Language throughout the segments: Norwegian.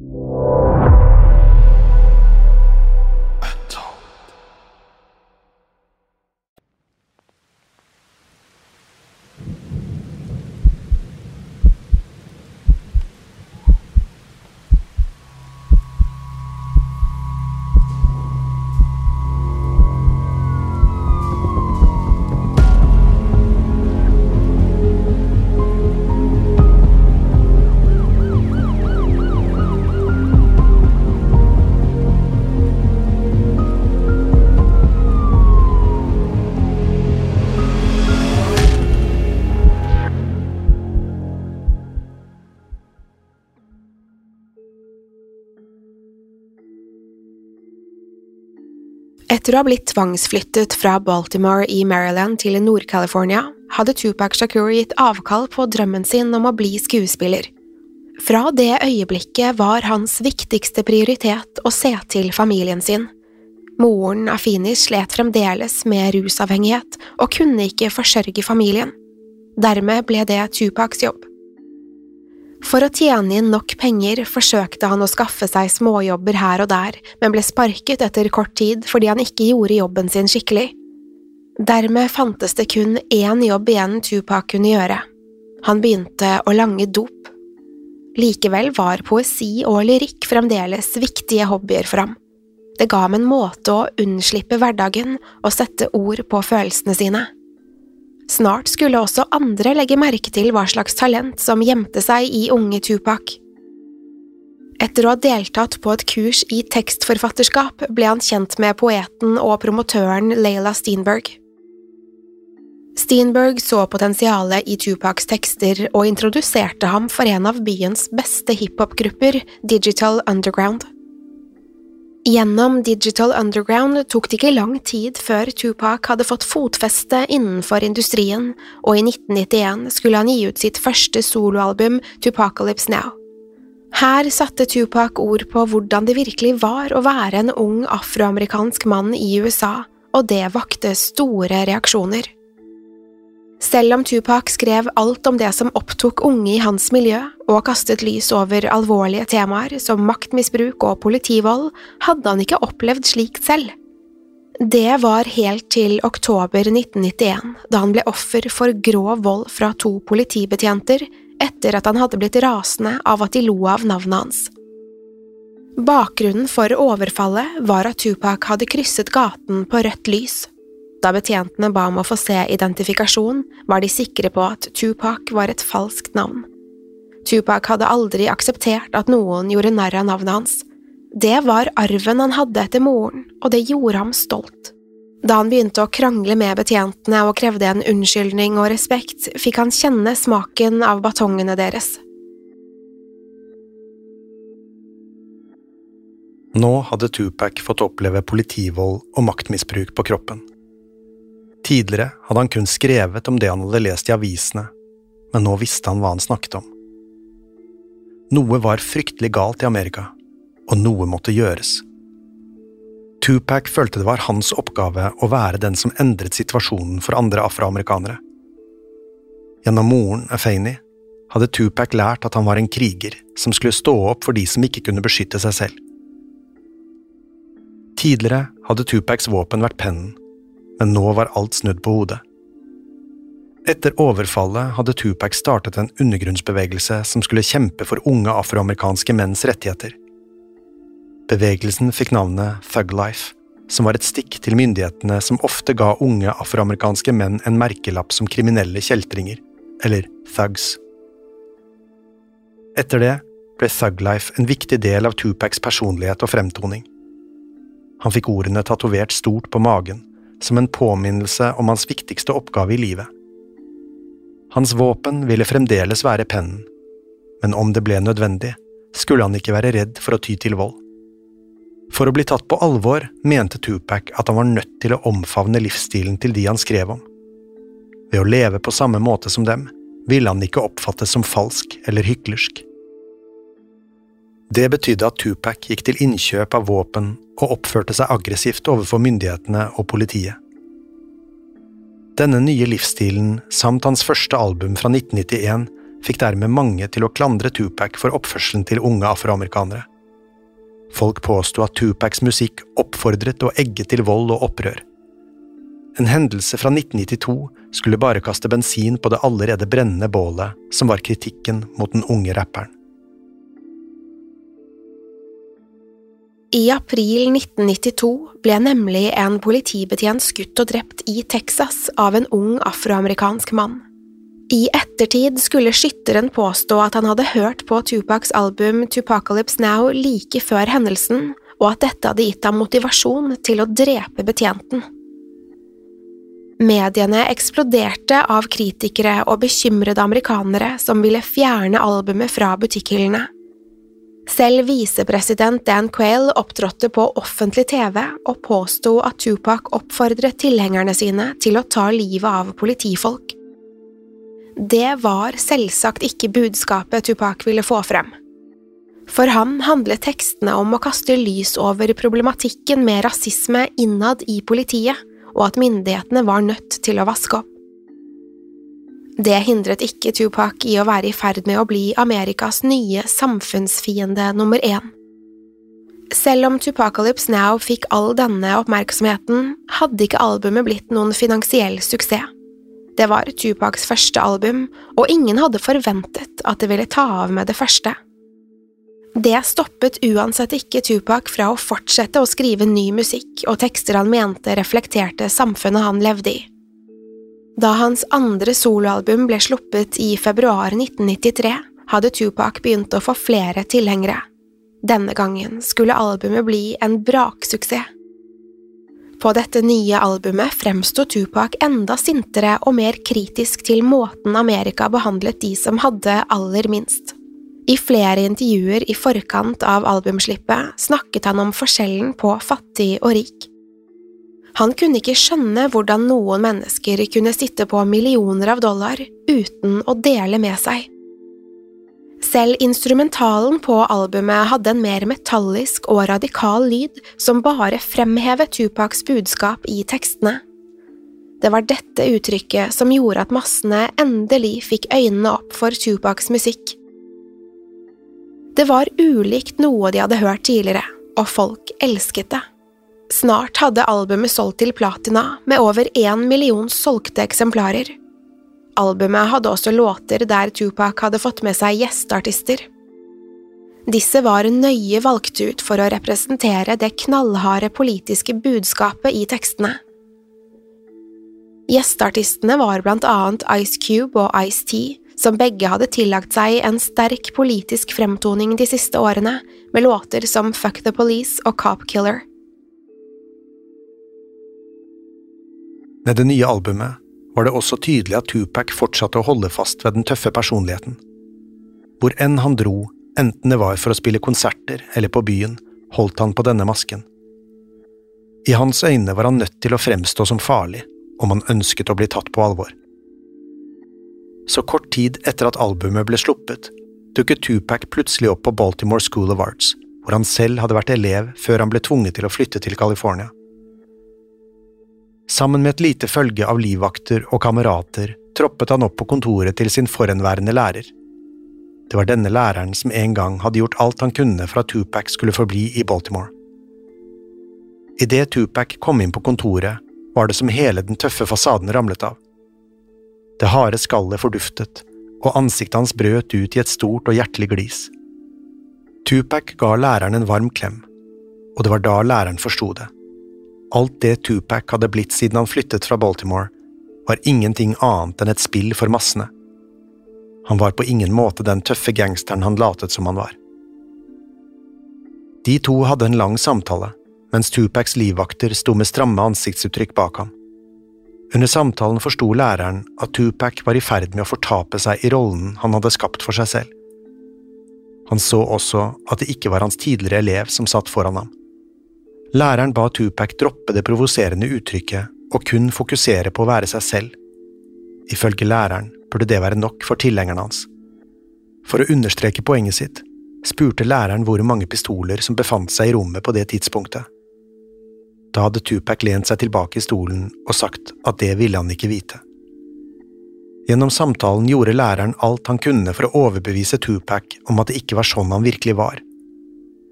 you. Etter å ha blitt tvangsflyttet fra Baltimore i Maryland til Nord-California, hadde Tupac Shakur gitt avkall på drømmen sin om å bli skuespiller. Fra det øyeblikket var hans viktigste prioritet å se til familien sin. Moren Afini slet fremdeles med rusavhengighet og kunne ikke forsørge familien. Dermed ble det Tupacs jobb. For å tjene inn nok penger forsøkte han å skaffe seg småjobber her og der, men ble sparket etter kort tid fordi han ikke gjorde jobben sin skikkelig. Dermed fantes det kun én jobb igjen Tupac kunne gjøre. Han begynte å lange dop. Likevel var poesi og lyrikk fremdeles viktige hobbyer for ham. Det ga ham en måte å unnslippe hverdagen og sette ord på følelsene sine. Snart skulle også andre legge merke til hva slags talent som gjemte seg i unge Tupac. Etter å ha deltatt på et kurs i tekstforfatterskap ble han kjent med poeten og promotøren Leila Steenberg. Steenberg så potensialet i Tupacs tekster og introduserte ham for en av byens beste hiphop-grupper, Digital Underground. Gjennom Digital Underground tok det ikke lang tid før Tupac hadde fått fotfeste innenfor industrien, og i 1991 skulle han gi ut sitt første soloalbum, Tupacalypse Now. Her satte Tupac ord på hvordan det virkelig var å være en ung afroamerikansk mann i USA, og det vakte store reaksjoner. Selv om Tupac skrev alt om det som opptok unge i hans miljø, og kastet lys over alvorlige temaer som maktmisbruk og politivold, hadde han ikke opplevd slikt selv. Det var helt til oktober 1991, da han ble offer for grov vold fra to politibetjenter etter at han hadde blitt rasende av at de lo av navnet hans. Bakgrunnen for overfallet var at Tupac hadde krysset gaten på rødt lys. Da betjentene ba om å få se identifikasjon, var de sikre på at Tupac var et falskt navn. Tupac hadde aldri akseptert at noen gjorde narr av navnet hans. Det var arven han hadde etter moren, og det gjorde ham stolt. Da han begynte å krangle med betjentene og krevde en unnskyldning og respekt, fikk han kjenne smaken av batongene deres. Nå hadde Tupac fått oppleve politivold og maktmisbruk på kroppen. Tidligere hadde han kun skrevet om det han hadde lest i avisene, men nå visste han hva han snakket om. Noe var fryktelig galt i Amerika, og noe måtte gjøres. Tupac følte det var hans oppgave å være den som endret situasjonen for andre afroamerikanere. Gjennom moren, Afeni, hadde Tupac lært at han var en kriger som skulle stå opp for de som ikke kunne beskytte seg selv. Tidligere hadde Tupacs våpen vært pennen, men nå var alt snudd på hodet. Etter overfallet hadde Tupac startet en undergrunnsbevegelse som skulle kjempe for unge afroamerikanske menns rettigheter. Bevegelsen fikk navnet Thug Life, som var et stikk til myndighetene som ofte ga unge afroamerikanske menn en merkelapp som kriminelle kjeltringer, eller thugs. Etter det ble Thug Life en viktig del av Tupacs personlighet og fremtoning. Han fikk ordene tatovert stort på magen, som en påminnelse om hans viktigste oppgave i livet. Hans våpen ville fremdeles være pennen, men om det ble nødvendig, skulle han ikke være redd for å ty til vold. For å bli tatt på alvor mente Tupac at han var nødt til å omfavne livsstilen til de han skrev om. Ved å leve på samme måte som dem ville han ikke oppfattes som falsk eller hyklersk. Det betydde at Tupac gikk til innkjøp av våpen og oppførte seg aggressivt overfor myndighetene og politiet. Denne nye livsstilen, samt hans første album fra 1991, fikk dermed mange til å klandre Tupac for oppførselen til unge afroamerikanere. Folk påsto at Tupacs musikk oppfordret og egget til vold og opprør. En hendelse fra 1992 skulle bare kaste bensin på det allerede brennende bålet som var kritikken mot den unge rapperen. I april 1992 ble nemlig en politibetjent skutt og drept i Texas av en ung afroamerikansk mann. I ettertid skulle skytteren påstå at han hadde hørt på Tupacs album Tupacalypse Now like før hendelsen, og at dette hadde gitt ham motivasjon til å drepe betjenten. Mediene eksploderte av kritikere og bekymrede amerikanere som ville fjerne albumet fra butikkhyllene. Selv visepresident Dan Quayle opptrådte på offentlig TV og påsto at Tupac oppfordret tilhengerne sine til å ta livet av politifolk. Det var selvsagt ikke budskapet Tupac ville få frem. For ham handlet tekstene om å kaste lys over problematikken med rasisme innad i politiet, og at myndighetene var nødt til å vaske opp. Det hindret ikke Tupac i å være i ferd med å bli Amerikas nye samfunnsfiende nummer én. Selv om Tupacalypse Now fikk all denne oppmerksomheten, hadde ikke albumet blitt noen finansiell suksess. Det var Tupacs første album, og ingen hadde forventet at det ville ta av med det første. Det stoppet uansett ikke Tupac fra å fortsette å skrive ny musikk og tekster han mente reflekterte samfunnet han levde i. Da hans andre soloalbum ble sluppet i februar 1993, hadde Tupac begynt å få flere tilhengere. Denne gangen skulle albumet bli en braksuksess. På dette nye albumet fremsto Tupac enda sintere og mer kritisk til måten Amerika behandlet de som hadde aller minst. I flere intervjuer i forkant av albumslippet snakket han om forskjellen på fattig og rik. Han kunne ikke skjønne hvordan noen mennesker kunne sitte på millioner av dollar uten å dele med seg. Selv instrumentalen på albumet hadde en mer metallisk og radikal lyd som bare fremhevet Tupacs budskap i tekstene. Det var dette uttrykket som gjorde at massene endelig fikk øynene opp for Tupacs musikk. Det var ulikt noe de hadde hørt tidligere, og folk elsket det. Snart hadde albumet solgt til platina med over én million solgte eksemplarer. Albumet hadde også låter der Tupac hadde fått med seg gjesteartister. Disse var nøye valgt ut for å representere det knallharde politiske budskapet i tekstene. Gjesteartistene var blant annet Ice Cube og Ice-T, som begge hadde tillagt seg en sterk politisk fremtoning de siste årene, med låter som Fuck the Police og Cop Killer. Med det nye albumet var det også tydelig at Tupac fortsatte å holde fast ved den tøffe personligheten. Hvor enn han dro, enten det var for å spille konserter eller på byen, holdt han på denne masken. I hans øyne var han nødt til å fremstå som farlig om han ønsket å bli tatt på alvor. Så kort tid etter at albumet ble sluppet, dukket Tupac plutselig opp på Baltimore School of Arts, hvor han selv hadde vært elev før han ble tvunget til å flytte til California. Sammen med et lite følge av livvakter og kamerater troppet han opp på kontoret til sin forhenværende lærer. Det var denne læreren som en gang hadde gjort alt han kunne for at Tupac skulle forbli i Baltimore. Idet Tupac kom inn på kontoret, var det som hele den tøffe fasaden ramlet av. Det harde skallet forduftet, og ansiktet hans brøt ut i et stort og hjertelig glis. Tupac ga læreren en varm klem, og det var da læreren forsto det. Alt det Tupac hadde blitt siden han flyttet fra Baltimore, var ingenting annet enn et spill for massene. Han var på ingen måte den tøffe gangsteren han latet som han var. De to hadde en lang samtale, mens Tupacs livvakter sto med stramme ansiktsuttrykk bak ham. Under samtalen forsto læreren at Tupac var i ferd med å fortape seg i rollen han hadde skapt for seg selv. Han så også at det ikke var hans tidligere elev som satt foran ham. Læreren ba Tupac droppe det provoserende uttrykket og kun fokusere på å være seg selv. Ifølge læreren burde det være nok for tilhengerne hans. For å understreke poenget sitt spurte læreren hvor mange pistoler som befant seg i rommet på det tidspunktet. Da hadde Tupac lent seg tilbake i stolen og sagt at det ville han ikke vite. Gjennom samtalen gjorde læreren alt han kunne for å overbevise Tupac om at det ikke var sånn han virkelig var.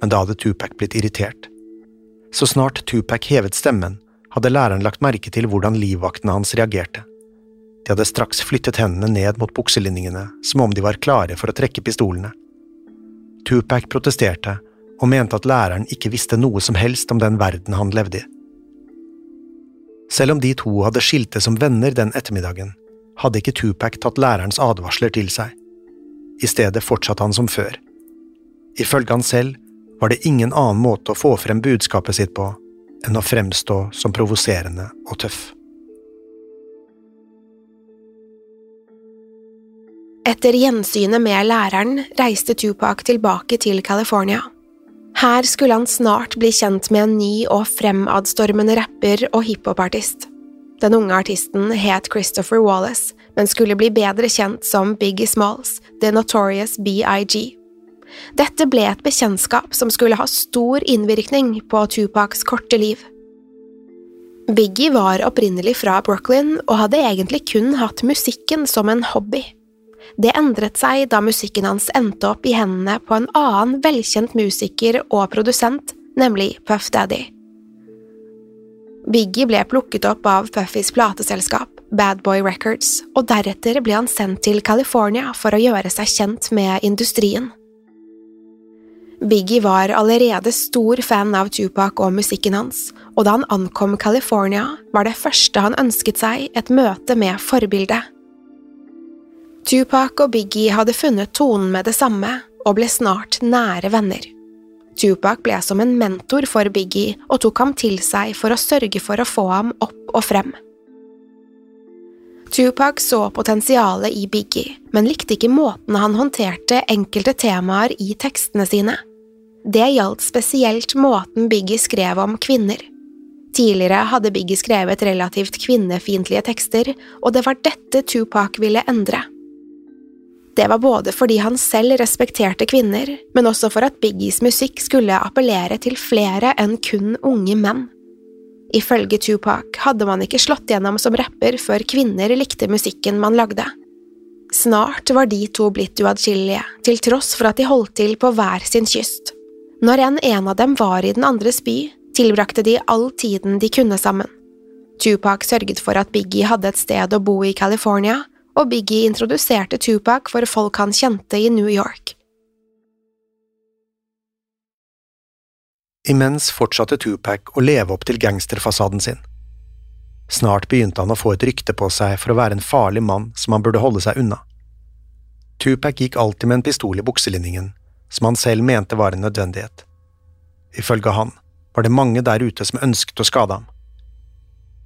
Men da hadde Tupac blitt irritert. Så snart Tupac hevet stemmen, hadde læreren lagt merke til hvordan livvaktene hans reagerte. De hadde straks flyttet hendene ned mot bukselinningene, som om de var klare for å trekke pistolene. Tupac protesterte og mente at læreren ikke visste noe som helst om den verden han levde i. Selv om de to hadde skiltes som venner den ettermiddagen, hadde ikke Tupac tatt lærerens advarsler til seg. I stedet fortsatte han som før. Ifølge han selv var det ingen annen måte å få frem budskapet sitt på enn å fremstå som provoserende og tøff. Etter gjensynet med læreren reiste Tupac tilbake til California. Her skulle han snart bli kjent med en ny og fremadstormende rapper og hiphopartist. Den unge artisten het Christopher Wallace, men skulle bli bedre kjent som Biggie Smalls, The Notorious BIG. Dette ble et bekjentskap som skulle ha stor innvirkning på Tupacs korte liv. Biggie var opprinnelig fra Brooklyn og hadde egentlig kun hatt musikken som en hobby. Det endret seg da musikken hans endte opp i hendene på en annen velkjent musiker og produsent, nemlig Puff Daddy. Biggie ble plukket opp av Puffys plateselskap, Bad Boy Records, og deretter ble han sendt til California for å gjøre seg kjent med industrien. Biggie var allerede stor fan av Tupac og musikken hans, og da han ankom California, var det første han ønsket seg et møte med forbildet. Tupac og Biggie hadde funnet tonen med det samme og ble snart nære venner. Tupac ble som en mentor for Biggie og tok ham til seg for å sørge for å få ham opp og frem. Tupac så potensialet i Biggie, men likte ikke måten han håndterte enkelte temaer i tekstene sine. Det gjaldt spesielt måten Biggie skrev om kvinner. Tidligere hadde Biggie skrevet relativt kvinnefiendtlige tekster, og det var dette Tupac ville endre. Det var både fordi han selv respekterte kvinner, men også for at Biggies musikk skulle appellere til flere enn kun unge menn. Ifølge Tupac hadde man ikke slått gjennom som rapper før kvinner likte musikken man lagde. Snart var de to blitt uatskillelige, til tross for at de holdt til på hver sin kyst. Når enn en av dem var i den andres by, tilbrakte de all tiden de kunne sammen. Tupac sørget for at Biggie hadde et sted å bo i California, og Biggie introduserte Tupac for folk han kjente i New York. Imens fortsatte Tupac å leve opp til gangsterfasaden sin. Snart begynte han å få et rykte på seg for å være en farlig mann som han burde holde seg unna. Tupac gikk alltid med en pistol i bukselinningen, som han selv mente var en nødvendighet. Ifølge han var det mange der ute som ønsket å skade ham.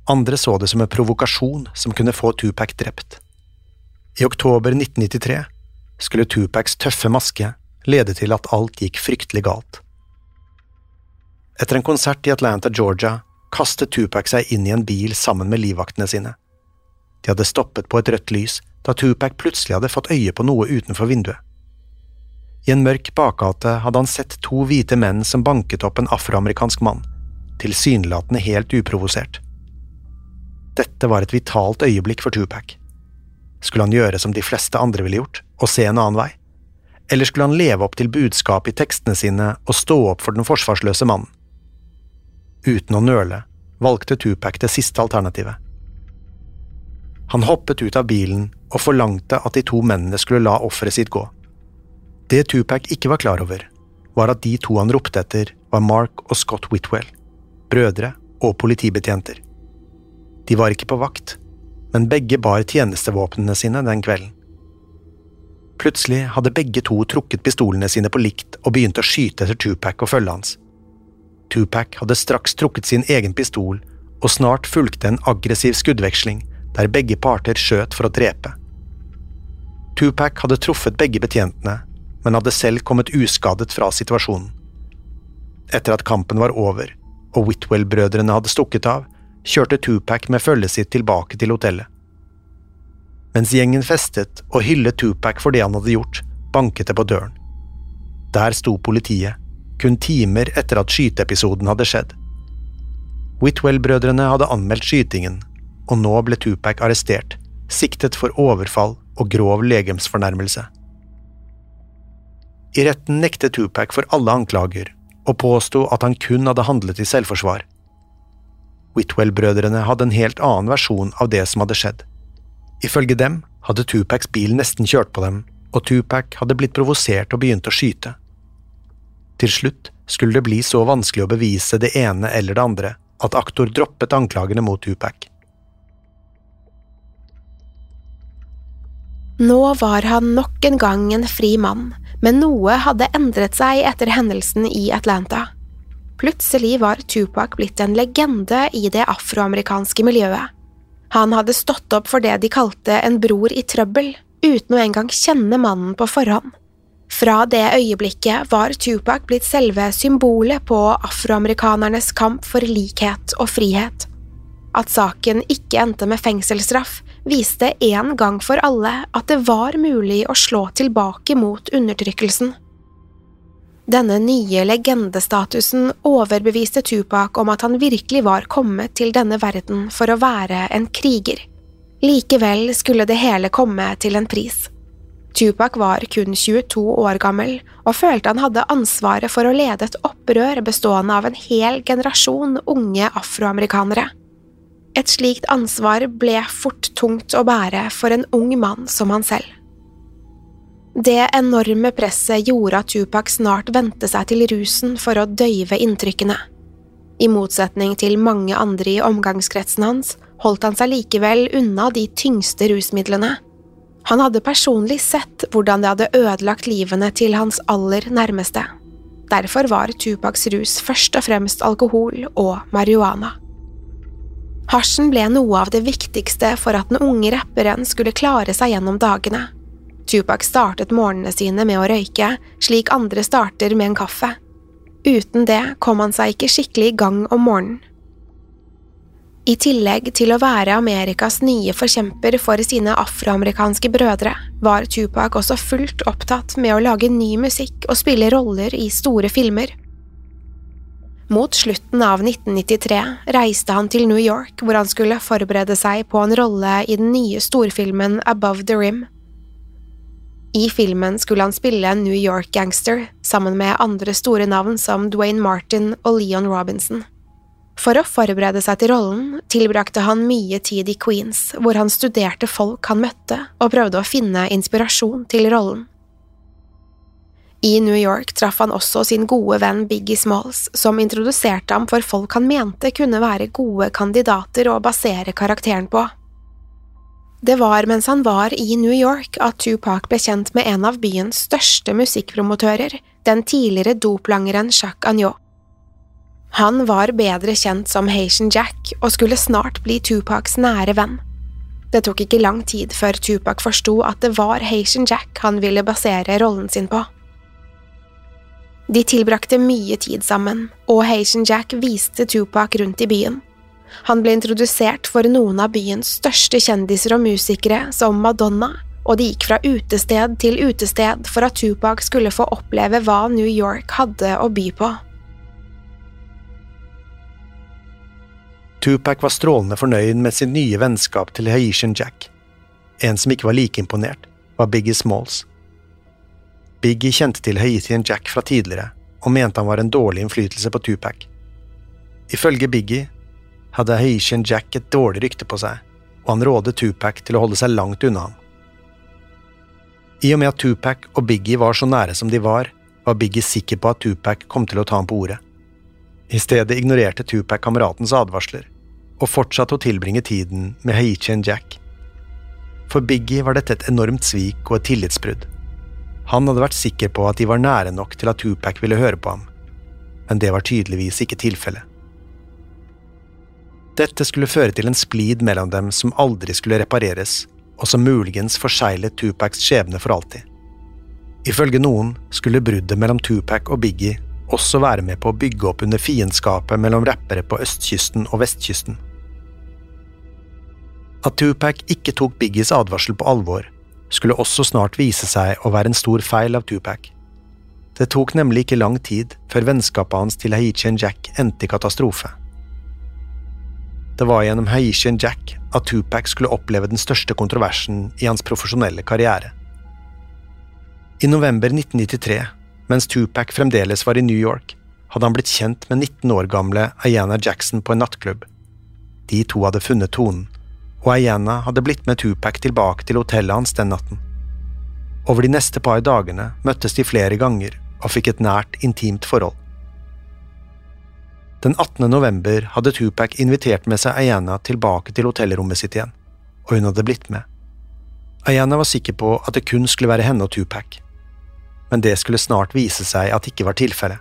Andre så det som en provokasjon som kunne få Tupac drept. I oktober 1993 skulle Tupacs tøffe maske lede til at alt gikk fryktelig galt. Etter en konsert i Atlanta, Georgia, kastet Tupac seg inn i en bil sammen med livvaktene sine. De hadde stoppet på et rødt lys da Tupac plutselig hadde fått øye på noe utenfor vinduet. I en mørk bakgate hadde han sett to hvite menn som banket opp en afroamerikansk mann, tilsynelatende helt uprovosert. Dette var et vitalt øyeblikk for Tupac. Skulle han gjøre som de fleste andre ville gjort, og se en annen vei? Eller skulle han leve opp til budskapet i tekstene sine og stå opp for den forsvarsløse mannen? Uten å nøle valgte Tupac det siste alternativet. Han hoppet ut av bilen og forlangte at de to mennene skulle la offeret sitt gå. Det Tupac ikke var klar over, var at de to han ropte etter, var Mark og Scott Whitwell, brødre og politibetjenter. De var ikke på vakt, men begge bar tjenestevåpnene sine den kvelden. Plutselig hadde begge to trukket pistolene sine på likt og begynt å skyte etter Tupac og følget hans. Tupac hadde straks trukket sin egen pistol, og snart fulgte en aggressiv skuddveksling der begge parter skjøt for å drepe. Tupac hadde truffet begge betjentene, men hadde selv kommet uskadet fra situasjonen. Etter at kampen var over og Whitwell-brødrene hadde stukket av, kjørte Tupac med følget sitt tilbake til hotellet. Mens gjengen festet og hyllet Tupac for det han hadde gjort, banket det på døren. Der sto politiet, kun timer etter at skyteepisoden hadde skjedd. Whitwell-brødrene hadde anmeldt skytingen, og nå ble Tupac arrestert, siktet for overfall og grov legemsfornærmelse. I retten nektet Tupac for alle anklager, og påsto at han kun hadde handlet i selvforsvar. Whitwell-brødrene hadde en helt annen versjon av det som hadde skjedd. Ifølge dem hadde Tupacs bil nesten kjørt på dem, og Tupac hadde blitt provosert og begynt å skyte. Til slutt skulle det bli så vanskelig å bevise det ene eller det andre at aktor droppet anklagene mot Tupac. Nå var han nok en gang en fri mann, men noe hadde endret seg etter hendelsen i Atlanta. Plutselig var Tupac blitt en legende i det afroamerikanske miljøet. Han hadde stått opp for det de kalte en bror i trøbbel, uten å engang kjenne mannen på forhånd. Fra det øyeblikket var Tupac blitt selve symbolet på afroamerikanernes kamp for likhet og frihet. At saken ikke endte med fengselsstraff, viste en gang for alle at det var mulig å slå tilbake mot undertrykkelsen. Denne nye legendestatusen overbeviste Tupac om at han virkelig var kommet til denne verden for å være en kriger. Likevel skulle det hele komme til en pris. Tupac var kun 22 år gammel og følte han hadde ansvaret for å lede et opprør bestående av en hel generasjon unge afroamerikanere. Et slikt ansvar ble fort tungt å bære for en ung mann som han selv. Det enorme presset gjorde at Tupac snart vendte seg til rusen for å døyve inntrykkene. I motsetning til mange andre i omgangskretsen hans holdt han seg likevel unna de tyngste rusmidlene. Han hadde personlig sett hvordan det hadde ødelagt livene til hans aller nærmeste. Derfor var Tupacs rus først og fremst alkohol og marihuana. Hasjen ble noe av det viktigste for at den unge rapperen skulle klare seg gjennom dagene. Tupac startet morgenene sine med å røyke, slik andre starter med en kaffe. Uten det kom han seg ikke skikkelig i gang om morgenen. I tillegg til å være Amerikas nye forkjemper for sine afroamerikanske brødre, var Tupac også fullt opptatt med å lage ny musikk og spille roller i store filmer. Mot slutten av 1993 reiste han til New York, hvor han skulle forberede seg på en rolle i den nye storfilmen Above the Rim. I filmen skulle han spille en New York-gangster, sammen med andre store navn som Dwayne Martin og Leon Robinson. For å forberede seg til rollen tilbrakte han mye tid i Queens, hvor han studerte folk han møtte og prøvde å finne inspirasjon til rollen. I New York traff han også sin gode venn Biggie Smalls, som introduserte ham for folk han mente kunne være gode kandidater å basere karakteren på. Det var mens han var i New York at Tupac ble kjent med en av byens største musikkpromotører, den tidligere doplangeren Jacques Agnot. Han var bedre kjent som Haitian Jack og skulle snart bli Tupacs nære venn. Det tok ikke lang tid før Tupac forsto at det var Haitian Jack han ville basere rollen sin på. De tilbrakte mye tid sammen, og Haitian Jack viste Tupac rundt i byen. Han ble introdusert for noen av byens største kjendiser og musikere, som Madonna, og de gikk fra utested til utested for at Tupac skulle få oppleve hva New York hadde å by på. Tupac var strålende fornøyd med sin nye vennskap til Haitian Jack. En som ikke var like imponert, var Biggie Smalls. Biggie kjente til Haitian Jack fra tidligere, og mente han var en dårlig innflytelse på Tupac. Ifølge Biggie hadde Haitian Jack et dårlig rykte på seg, og han rådet Tupac til å holde seg langt unna ham. I og med at Tupac og Biggie var så nære som de var, var Biggie sikker på at Tupac kom til å ta ham på ordet. I stedet ignorerte Tupac kameratens advarsler, og fortsatte å tilbringe tiden med Haitian Jack. For Biggie var dette et enormt svik og et tillitsbrudd. Han hadde vært sikker på at de var nære nok til at Tupac ville høre på ham, men det var tydeligvis ikke tilfellet. Dette skulle føre til en splid mellom dem som aldri skulle repareres, og som muligens forseglet Tupacs skjebne for alltid. Ifølge noen skulle bruddet mellom Tupac og Biggie også være med på å bygge opp under fiendskapet mellom rappere på østkysten og vestkysten. At Tupac ikke tok Biggies advarsel på alvor, skulle også snart vise seg å være en stor feil av Tupac. Det tok nemlig ikke lang tid før vennskapet hans til Haitian Jack endte i katastrofe. Det var gjennom Haitian Jack at Tupac skulle oppleve den største kontroversen i hans profesjonelle karriere. I november 1993, mens Tupac fremdeles var i New York, hadde han blitt kjent med 19 år gamle Ayana Jackson på en nattklubb. De to hadde funnet tonen, og Ayana hadde blitt med Tupac tilbake til hotellet hans den natten. Over de neste par dagene møttes de flere ganger og fikk et nært, intimt forhold. Den 18. november hadde Tupac invitert med seg Ayana tilbake til hotellrommet sitt igjen, og hun hadde blitt med. Ayana var sikker på at det kun skulle være henne og Tupac, men det skulle snart vise seg at det ikke var tilfellet.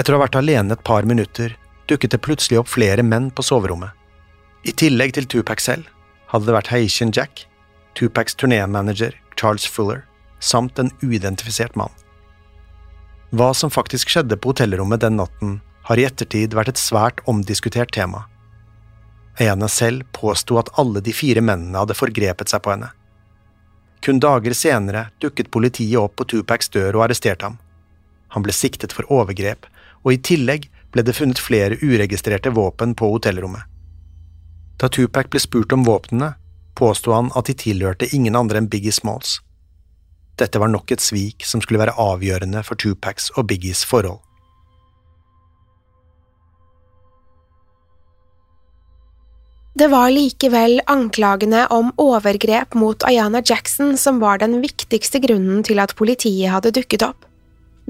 Etter å ha vært alene et par minutter dukket det plutselig opp flere menn på soverommet. I tillegg til Tupac selv hadde det vært Haitian Jack, Tupacs turnémanager Charles Fuller samt en uidentifisert mann. Hva som faktisk skjedde på hotellrommet den natten, har i ettertid vært et svært omdiskutert tema. Ayana selv påsto at alle de fire mennene hadde forgrepet seg på henne. Kun dager senere dukket politiet opp på Tupacs dør og arresterte ham. Han ble siktet for overgrep, og i tillegg ble det funnet flere uregistrerte våpen på hotellrommet. Da Tupac ble spurt om våpnene, påsto han at de tilhørte ingen andre enn Biggie Smalls. Dette var nok et svik som skulle være avgjørende for Tupacs og Biggies forhold. Det var likevel anklagene om overgrep mot Ayana Jackson som var den viktigste grunnen til at politiet hadde dukket opp.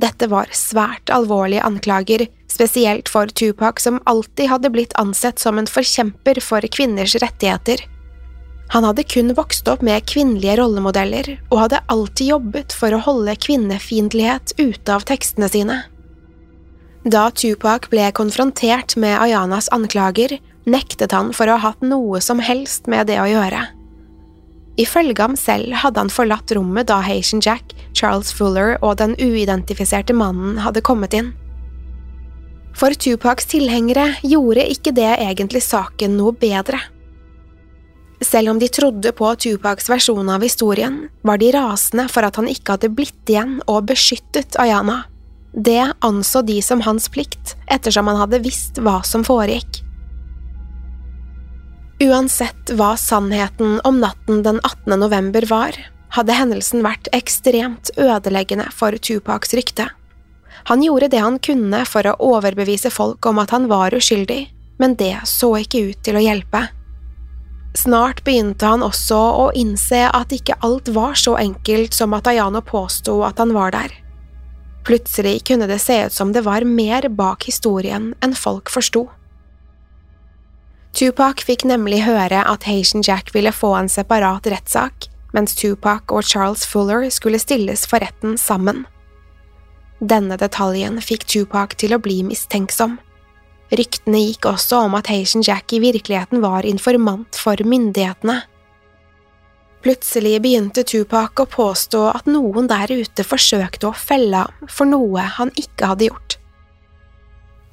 Dette var svært alvorlige anklager, spesielt for Tupac som alltid hadde blitt ansett som en forkjemper for kvinners rettigheter. Han hadde kun vokst opp med kvinnelige rollemodeller, og hadde alltid jobbet for å holde kvinnefiendtlighet ute av tekstene sine. Da Tupac ble konfrontert med Ayanas anklager, nektet han for å ha hatt noe som helst med det å gjøre. Ifølge ham selv hadde han forlatt rommet da Haitian Jack, Charles Fuller og den uidentifiserte mannen hadde kommet inn. For Tupacs tilhengere gjorde ikke det egentlig saken noe bedre. Selv om de trodde på Tupacs versjon av historien, var de rasende for at han ikke hadde blitt igjen og beskyttet Ayana. Det anså de som hans plikt, ettersom han hadde visst hva som foregikk. Uansett hva sannheten om natten den 18. november var, hadde hendelsen vært ekstremt ødeleggende for Tupacs rykte. Han gjorde det han kunne for å overbevise folk om at han var uskyldig, men det så ikke ut til å hjelpe. Snart begynte han også å innse at ikke alt var så enkelt som at Ayano påsto at han var der. Plutselig kunne det se ut som det var mer bak historien enn folk forsto. Tupac fikk nemlig høre at Haitian Jack ville få en separat rettssak, mens Tupac og Charles Fuller skulle stilles for retten sammen. Denne detaljen fikk Tupac til å bli mistenksom. Ryktene gikk også om at Haitian Jack i virkeligheten var informant for myndighetene. Plutselig begynte Tupac å påstå at noen der ute forsøkte å felle ham for noe han ikke hadde gjort.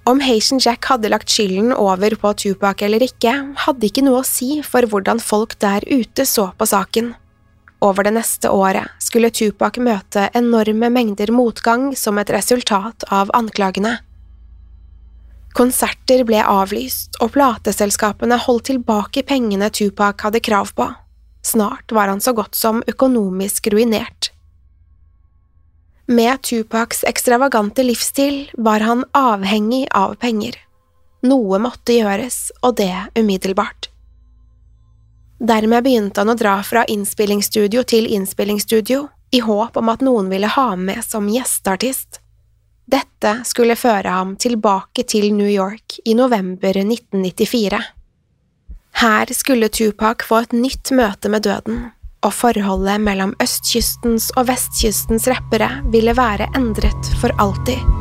Om Haitian Jack hadde lagt skylden over på Tupac eller ikke, hadde ikke noe å si for hvordan folk der ute så på saken. over det neste året skulle Tupac møte enorme mengder motgang som et resultat av anklagene. Konserter ble avlyst, og plateselskapene holdt tilbake pengene Tupac hadde krav på. Snart var han så godt som økonomisk ruinert. Med Tupacs ekstravagante livsstil var han avhengig av penger. Noe måtte gjøres, og det umiddelbart. Dermed begynte han å dra fra innspillingsstudio til innspillingsstudio, i håp om at noen ville ha ham med som gjesteartist. Dette skulle føre ham tilbake til New York i november 1994. Her skulle Tupac få et nytt møte med døden, og forholdet mellom østkystens og vestkystens rappere ville være endret for alltid.